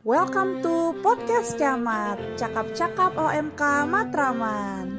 Welcome to Podcast Camat, cakap-cakap OMK Matraman.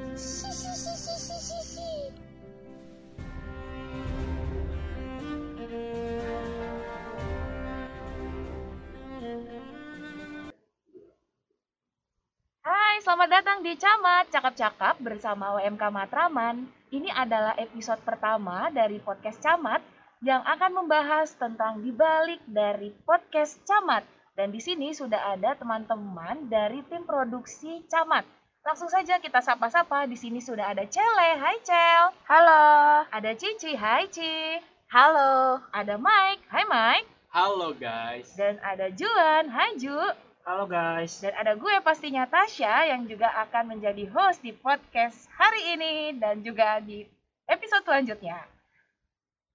Hai, selamat datang di Camat Cakap-Cakap bersama WMK Matraman. Ini adalah episode pertama dari podcast Camat yang akan membahas tentang dibalik dari podcast Camat. Dan di sini sudah ada teman-teman dari tim produksi Camat. Langsung saja kita sapa-sapa. Di sini sudah ada Cele. Hai Cel. Halo. Ada Cici. Hai Ci. Halo. Ada Mike. Hai Mike. Halo guys. Dan ada Juan. Hai Ju. Halo guys. Dan ada gue pastinya Tasya yang juga akan menjadi host di podcast hari ini dan juga di episode selanjutnya.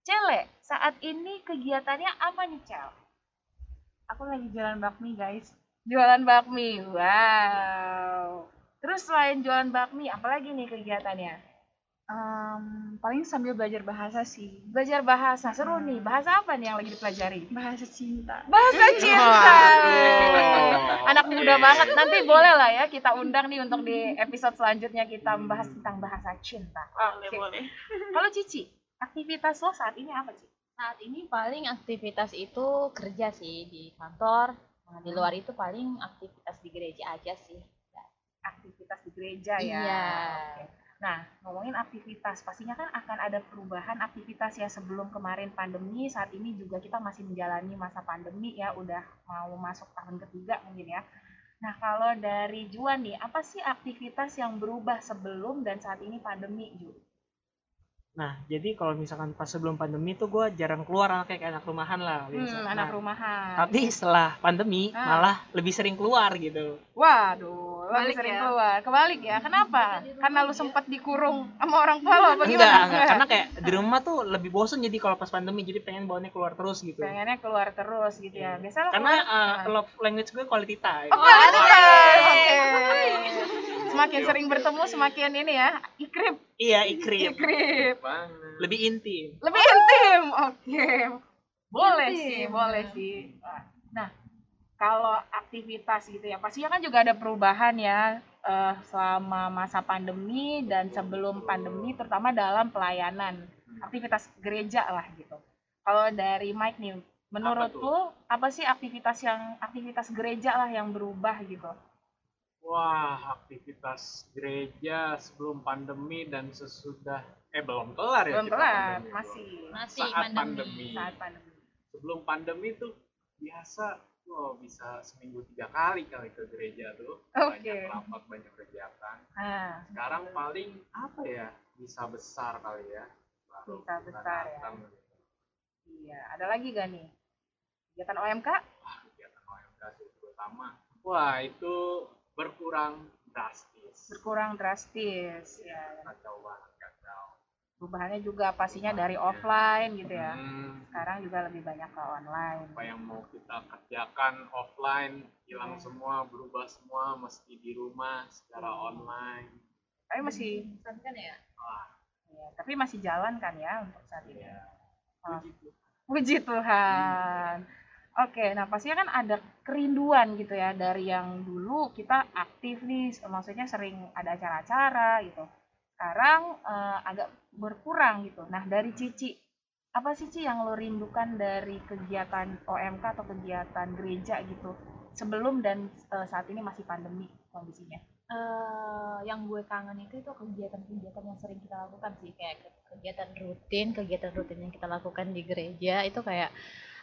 Cele, saat ini kegiatannya apa nih Cel? Aku lagi jualan bakmi guys. Jualan bakmi, wow. Terus selain jualan bakmi, apalagi nih kegiatannya? Um, paling sambil belajar bahasa sih. Belajar bahasa, seru nih. Bahasa apa nih yang lagi dipelajari? Bahasa cinta. Bahasa cinta. Waduh. Anak muda banget. Nanti boleh lah ya kita undang nih untuk di episode selanjutnya kita membahas tentang bahasa cinta. Boleh, Oke. boleh. Kalau Cici, aktivitas lo saat ini apa Cici? Saat ini paling aktivitas itu kerja sih di kantor. Nah, di luar itu paling aktivitas di gereja aja sih. Aktivitas di gereja ya. Iya. Oke. Nah, ngomongin aktivitas, pastinya kan akan ada perubahan aktivitas ya sebelum kemarin pandemi, saat ini juga kita masih menjalani masa pandemi ya, udah mau masuk tahun ketiga mungkin ya. Nah, kalau dari Juan nih, apa sih aktivitas yang berubah sebelum dan saat ini pandemi, Ju? Nah, jadi kalau misalkan pas sebelum pandemi tuh gue jarang keluar kayak anak rumahan lah. Hmm, biasa. anak Nah, rumahan. Tapi setelah pandemi Ah. malah lebih sering keluar gitu. Waduh, lebih sering ya? keluar. Kebalik ya, kenapa? Karena lu sempat dikurung sama orang tua lo, apa Enggak, gimana? enggak. Karena kayak di rumah tuh lebih bosen jadi kalau pas pandemi jadi pengen bawanya keluar terus gitu. pengennya keluar terus gitu ya. Biasa lo Karena keluar- uh, Ah. love language gue quality time. Oh, quality time. Oke. Semakin sering bertemu semakin ini ya, ikrip, Iya, ikrip. ikrip. Lebih intim. Lebih intim. Oke. Boleh Intim. sih, boleh sih. Nah, kalau aktivitas gitu ya, pastinya kan juga ada perubahan ya eh, selama masa pandemi dan sebelum pandemi terutama dalam pelayanan aktivitas gereja lah gitu. Kalau dari Mike nih, menurut tuh? lu apa sih aktivitas yang aktivitas gereja lah yang berubah gitu? Wah, aktivitas gereja sebelum pandemi dan sesudah eh belum kelar ya Belum kita kelar, pandemi, masih. belum. Masih Saat pandemi. pandemi. Saat pandemi. Sebelum pandemi tuh biasa oh bisa seminggu tiga kali kali ke gereja tuh Oke. banyak rapat banyak kegiatan Nah, sekarang paling apa ya bisa besar kali ya Baru Bisa besar ya. datang gitu. iya. Ada lagi gak nih? Kegiatan OMK? wah kegiatan OMK sih terutama wah itu berkurang drastis Berkurang drastis. Ya. kacau banget kacau Perubahannya juga pastinya dari offline gitu ya. Hmm, Sekarang juga lebih banyak ke online. apa yang mau kita kerjakan offline hilang Hmm. semua berubah semua mesti di rumah secara online Tapi masih, kan ya? wah ya, tapi masih jalan kan ya untuk saat ini. ya Oh. puji Tuhan. Puji Tuhan. Oke, nah pastinya kan ada kerinduan gitu ya dari yang dulu kita aktif nih, maksudnya sering ada acara-acara gitu. Sekarang eh, agak berkurang gitu. Nah dari Cici, apa sih Ci yang lo rindukan dari kegiatan OMK atau kegiatan gereja gitu sebelum dan eh, saat ini masih pandemi kondisinya? Eh, yang gue kangen itu itu kegiatan-kegiatan yang sering kita lakukan sih kayak ke- kegiatan rutin, kegiatan rutin yang kita lakukan di gereja itu kayak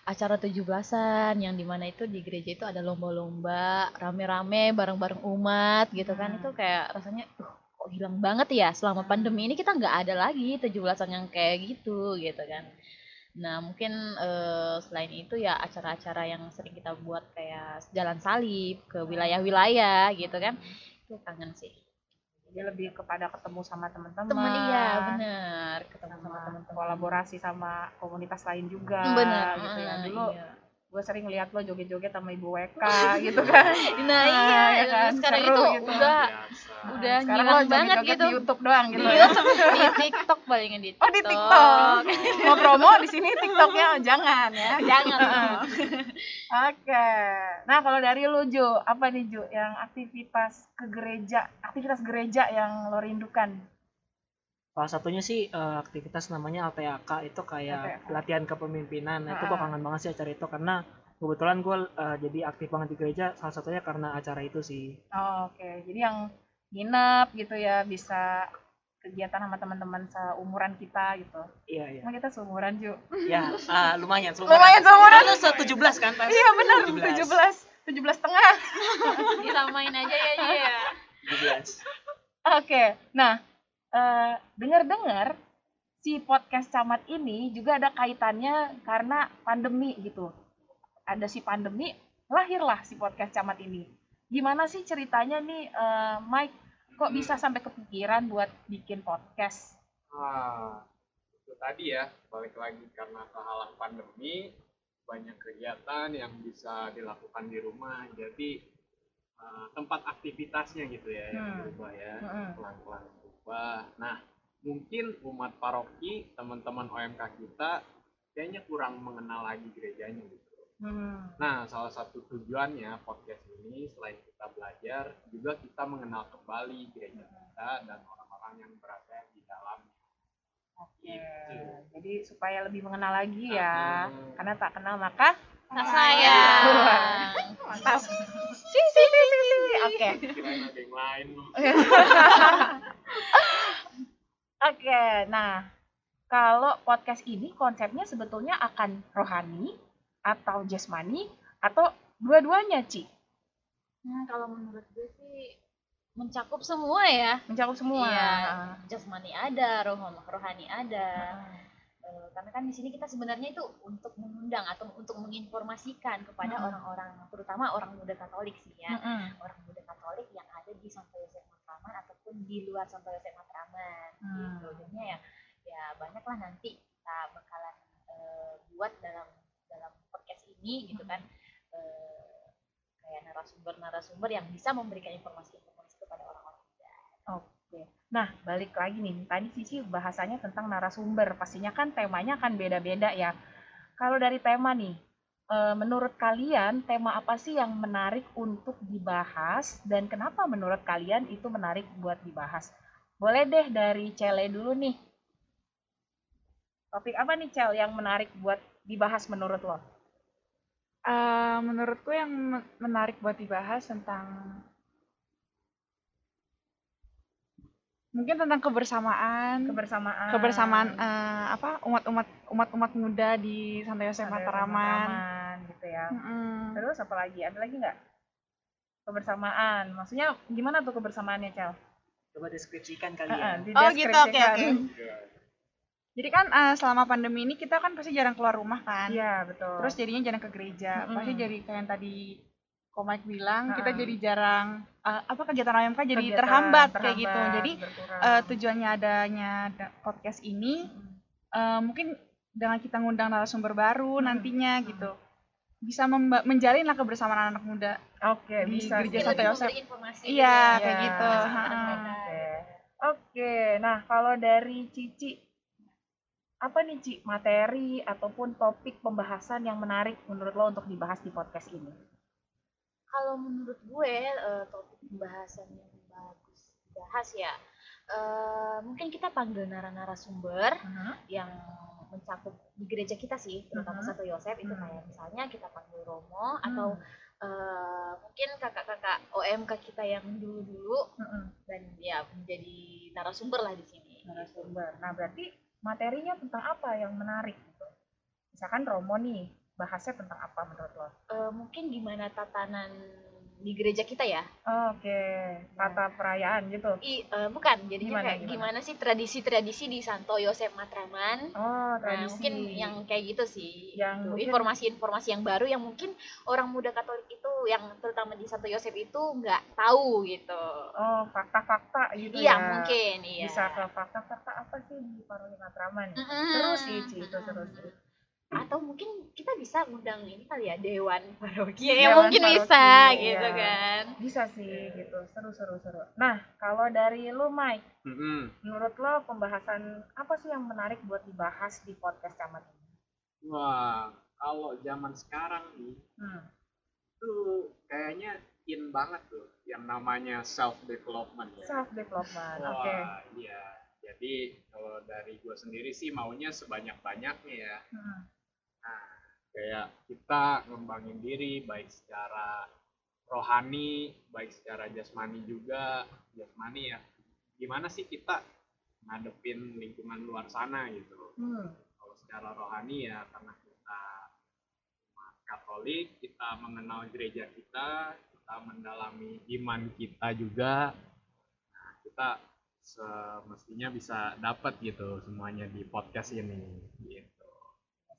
acara 17-an yang di mana itu di gereja itu ada lomba-lomba rame-rame bareng-bareng umat gitu kan. Hmm. itu kayak rasanya uh, kok hilang banget ya? Selama pandemi ini kita nggak ada lagi 17-an yang kayak gitu gitu kan. Nah mungkin eh, selain itu ya acara-acara yang sering kita buat kayak jalan salib ke wilayah-wilayah gitu kan. Itu kangen sih Jadi lebih kepada ketemu sama teman-teman. temen iya bener ketemu sama sama teman-teman kolaborasi sama komunitas lain juga bener gitu ya. ah, Dulu iya. Gue sering lihat lo joget-joget sama ibu WK gitu kan Nah, iya, ya kan? sekarang Seru itu gitu. udah Biasa. udah sekarang ngilang lo banget joget-joget gitu. di YouTube doang gitu Di ya YouTube, di TikTok palingnya di Oh di TikTok. Mau promo di sini TikToknya jangan ya. Jangan. Oke. Nah kalau dari lu Ju, apa nih Ju yang aktivitas ke gereja, aktivitas gereja yang lo rindukan? Salah satunya sih eh, aktivitas namanya LTAK itu kayak LTAK. latihan kepemimpinan. Nah, itu gue Ah. kangen banget sih acara itu karena kebetulan gue eh, jadi aktif banget di gereja. Salah satunya karena acara itu sih. Oh, Oke, jadi yang nginep gitu ya bisa kegiatan sama teman-teman seumuran kita gitu. Iya iya. Emang kita seumuran Ju? Ya ah, lumayan. Lumayan seumuran. Lu se 17 kan? Pas? Iya benar, 17. 17. 17 setengah. Disamain aja ya, ya. 17. Oke, nah eh, dengar-dengar si podcast camat ini juga ada kaitannya karena pandemi gitu. Ada si pandemi, lahirlah si podcast camat ini. Gimana sih ceritanya nih, eh, Mike? Kok bisa sampai kepikiran buat bikin podcast? Ah, itu tadi ya, balik lagi karena kehalang pandemi, banyak kegiatan yang bisa dilakukan di rumah, jadi eh, tempat aktivitasnya gitu ya yang Hmm. berubah ya, Mm-mm. pelan-pelan berubah. Nah, mungkin umat paroki, teman-teman OMK kita, kayaknya kurang mengenal lagi gerejanya gitu. Hmm. Nah, salah satu tujuannya podcast ini selain kita belajar, juga kita mengenal kembali gereja kita dan orang-orang yang berada di dalam. Oke, Gitu. jadi supaya lebih mengenal lagi ya. Hmm. Karena tak kenal maka Tak sayang. mantap. Si si si si. si. Oke. Oke, nah kalau podcast ini konsepnya sebetulnya akan rohani atau jasmani atau dua-duanya, Ci? Nah, kalau menurut gue sih mencakup semua ya. Mencakup semua. Iya, jasmani ada, roh rohani ada. Nah, karena kan di sini kita sebenarnya itu untuk mengundang atau untuk menginformasikan kepada orang-orang terutama orang muda Katolik sih ya. mm-mm. Orang muda Katolik yang ada di Santo Yosef Matraman ataupun di luar Santo Yosef Matraman Hmm. gitu. Jadinya ya ya banyaklah nanti kita bakalan eh, buat dalam dalam podcast ini gitu kan. Eh, kayak narasumber-narasumber yang bisa memberikan informasi-informasi kepada orang-orang muda. Oke. Nah, balik lagi nih. Tadi Cici bahasanya tentang narasumber. Pastinya kan temanya akan beda-beda ya. Kalau dari tema nih, eh, menurut kalian tema apa sih yang menarik untuk dibahas dan kenapa menurut kalian itu menarik buat dibahas? Boleh deh dari Cele dulu nih. Topik apa nih Cel yang menarik buat dibahas menurut lo? Eh, menurutku yang me- menarik buat dibahas tentang mungkin tentang kebersamaan Kebersamaan. kebersamaan eh, apa umat-umat umat-umat muda di Santo Yosef. Matraman, gitu ya. Mm-mm. Terus apa lagi? Ada lagi nggak? Kebersamaan. Maksudnya gimana tuh kebersamaannya, Cel? Coba deskripsikan kali ya. Oh, gitu, oke, dideskripsikan. oke. Jadi kan eh, selama pandemi ini kita kan pasti jarang keluar rumah kan. Iya, betul. Terus jadinya jarang ke gereja. Mm-mm. Pasti jadi kayak yang tadi Komik bilang kita Ha-ha. jadi jarang eh, apa kegiatan OMK jadi Kegiatan terhambat, kayak gitu. terhambat, Jadi berkurang. eh, tujuannya adanya da- podcast ini eh, mungkin dengan kita ngundang narasumber baru Hmm. nantinya gitu bisa memba- menjalin lah kebersamaan anak muda Oke, di bisa. gereja. Santo Yosef. Iya, gitu ya. kayak gitu. Ha-ha. mereka. Oke. Oke, nah kalau dari Cici apa nih Ci materi ataupun topik pembahasan yang menarik menurut lo untuk dibahas di podcast ini? Kalau menurut gue eh, topik pembahasan yang bagus dibahas ya eh, mungkin kita panggil nara-narasumber yang mencakup di gereja kita sih terutama Mhm. Santo Yosef itu Mhm. kayak misalnya kita panggil Romo atau eh, mungkin kakak-kakak OMK kita yang dulu-dulu Mm-mm. dan ya menjadi narasumber lah di sini. narasumber. Nah, berarti materinya tentang apa yang menarik gitu? Misalkan Romo nih, bahasnya tentang apa menurut lo? Eh, mungkin gimana tatanan di gereja kita ya? Oke, tata perayaan gitu. I, eh, bukan, jadi Gimana, kayak gimana? gimana sih tradisi-tradisi di Santo Yosef Matraman? Oh, Nah, tradisi. mungkin yang kayak gitu sih. Yang Gitu. Informasi-informasi yang baru yang mungkin orang muda Katolik itu yang terutama di Santo Yosef itu nggak tahu gitu. Oh, fakta-fakta gitu iya, ya. mungkin iya. Bisa ke fakta-fakta apa sih di Paroki Matraman? ya? Mm-mm, Seru sih, itu mm-mm. seru sih. Atau mungkin kita bisa ngundang ini kali ya dewan paroki Dewan ya mungkin paroki, bisa iya. gitu kan Bisa sih gitu, seru seru seru. Nah, kalau dari lu Mike, Mm-mm. menurut lo pembahasan apa sih yang menarik buat dibahas di podcast camat ini? Wah, kalau zaman sekarang nih, Hmm. tuh kayaknya in banget tuh yang namanya self development ya. Self development, oke. Wah, iya. Jadi kalau dari gue sendiri sih maunya sebanyak-banyaknya ya. Hmm. Kayak kita ngembangin diri baik secara rohani, baik secara jasmani juga. Jasmani ya, gimana sih kita ngadepin lingkungan luar sana gitu. Hmm. Kalau secara rohani ya karena kita umat Katolik, kita mengenal gereja kita, kita mendalami iman kita juga. Nah, kita semestinya bisa dapat gitu semuanya di podcast ini gitu.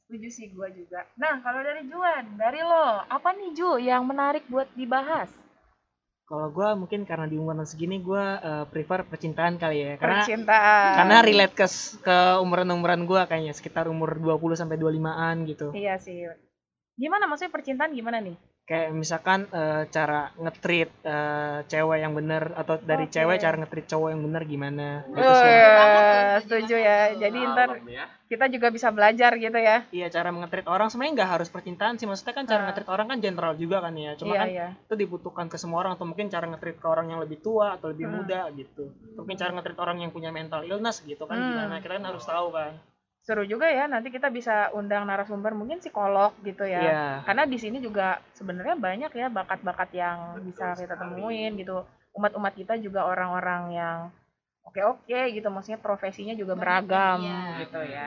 Setuju sih gue juga. Nah, kalau dari Juan, dari lo, apa nih Ju yang menarik buat dibahas? Kalau gue mungkin karena di umuran segini gue eh, prefer percintaan kali ya. Karena Percintaan. karena relate ke ke umuran-umuran gue kayaknya sekitar umur 20 sampai 25-an gitu. Iya sih. Gimana maksudnya percintaan gimana nih? Kayak misalkan eh, cara nge-treat eh, cewek yang bener atau dari Oke. cewek cara nge-treat cowok yang bener gimana gitu Oh sih. iya, Banget tuh, setuju ya. Jadi ntar Malam ya. kita juga bisa belajar gitu ya. Iya cara nge-treat orang sebenarnya nggak harus percintaan sih maksudnya kan cara Ah. nge-treat orang kan general juga kan ya. Cuma iya, kan iya. itu dibutuhkan ke semua orang atau mungkin cara nge-treat ke orang yang lebih tua atau lebih Hmm. muda gitu. Atau Mungkin cara nge-treat orang yang punya mental illness gitu kan Hmm. gimana kita kan harus tahu kan. Seru juga ya. Nanti kita bisa undang narasumber mungkin psikolog gitu ya. Iya. Karena di sini juga sebenarnya banyak ya bakat-bakat yang Betul bisa kita sekali. temuin gitu. Umat-umat kita juga orang-orang yang oke-oke gitu. Maksudnya profesinya juga Banyak, beragam iya. gitu ya.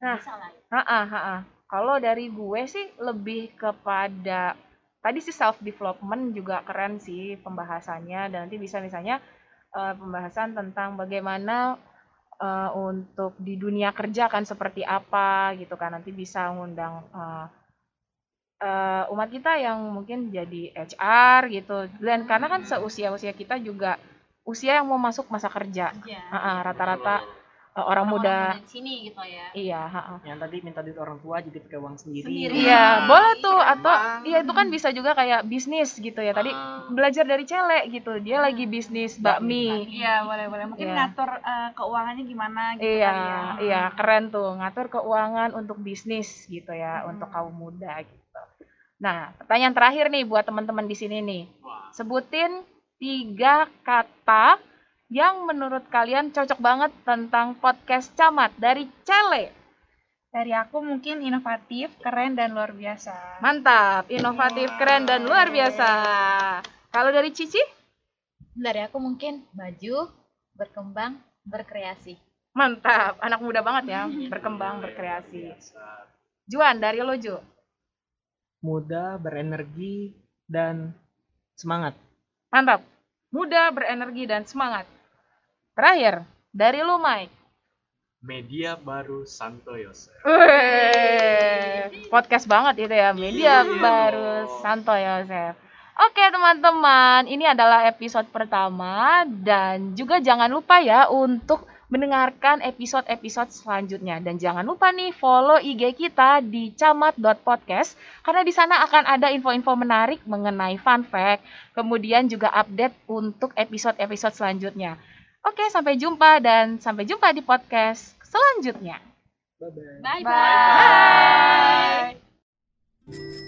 Nah, bisa lah ya. Ha ha Kalau dari gue sih lebih kepada tadi sih self development juga keren sih pembahasannya dan nanti bisa misalnya eh, pembahasan tentang bagaimana eh, untuk di dunia kerja kan seperti apa gitu kan nanti bisa ngundang eh, eh, umat kita yang mungkin jadi HR gitu dan karena kan seusia-usia kita juga usia yang mau masuk masa kerja Iya. Ha, rata-rata eh, orang muda di sini gitu ya iya ha, ha. Yang tadi minta duit orang tua jadi pakai uang sendiri. Sendiri. Iya, Wah, boleh tuh atau. Iya itu kan bisa juga kayak bisnis gitu ya. Tadi Ah, belajar dari celek gitu. Dia lagi bisnis bakmi. Iya, boleh-boleh. Mungkin Iya. ngatur eh, keuangannya gimana gitu Iya, ya. iya keren tuh ngatur keuangan untuk bisnis gitu ya, Hmm. untuk kaum muda gitu. Nah, pertanyaan terakhir nih buat teman-teman di sini nih. Sebutin tiga kata yang menurut kalian cocok banget tentang podcast camat dari Cele. Dari aku mungkin inovatif, keren dan luar biasa. Mantap, inovatif, keren dan luar biasa. Kalau dari Cici? dari aku mungkin maju berkembang berkreasi Mantap, anak muda banget ya, Iya. berkembang, Iya, berkreasi. biasa. Juan, dari lo Ju. Muda, berenergi dan semangat. Mantap, muda, berenergi, dan semangat. Terakhir, dari lo Mike. Media baru Santo Yosef. Wih, podcast banget itu ya, media Iya baru dong. Santo Yosef. Oke teman-teman, ini adalah episode pertama dan juga jangan lupa ya untuk mendengarkan episode-episode selanjutnya dan jangan lupa nih follow IG kita di camat.podcast karena di sana akan ada info-info menarik mengenai fun fact, kemudian juga update untuk episode-episode selanjutnya. Oke, sampai jumpa dan sampai jumpa di podcast selanjutnya. Bye-bye. Bye-bye.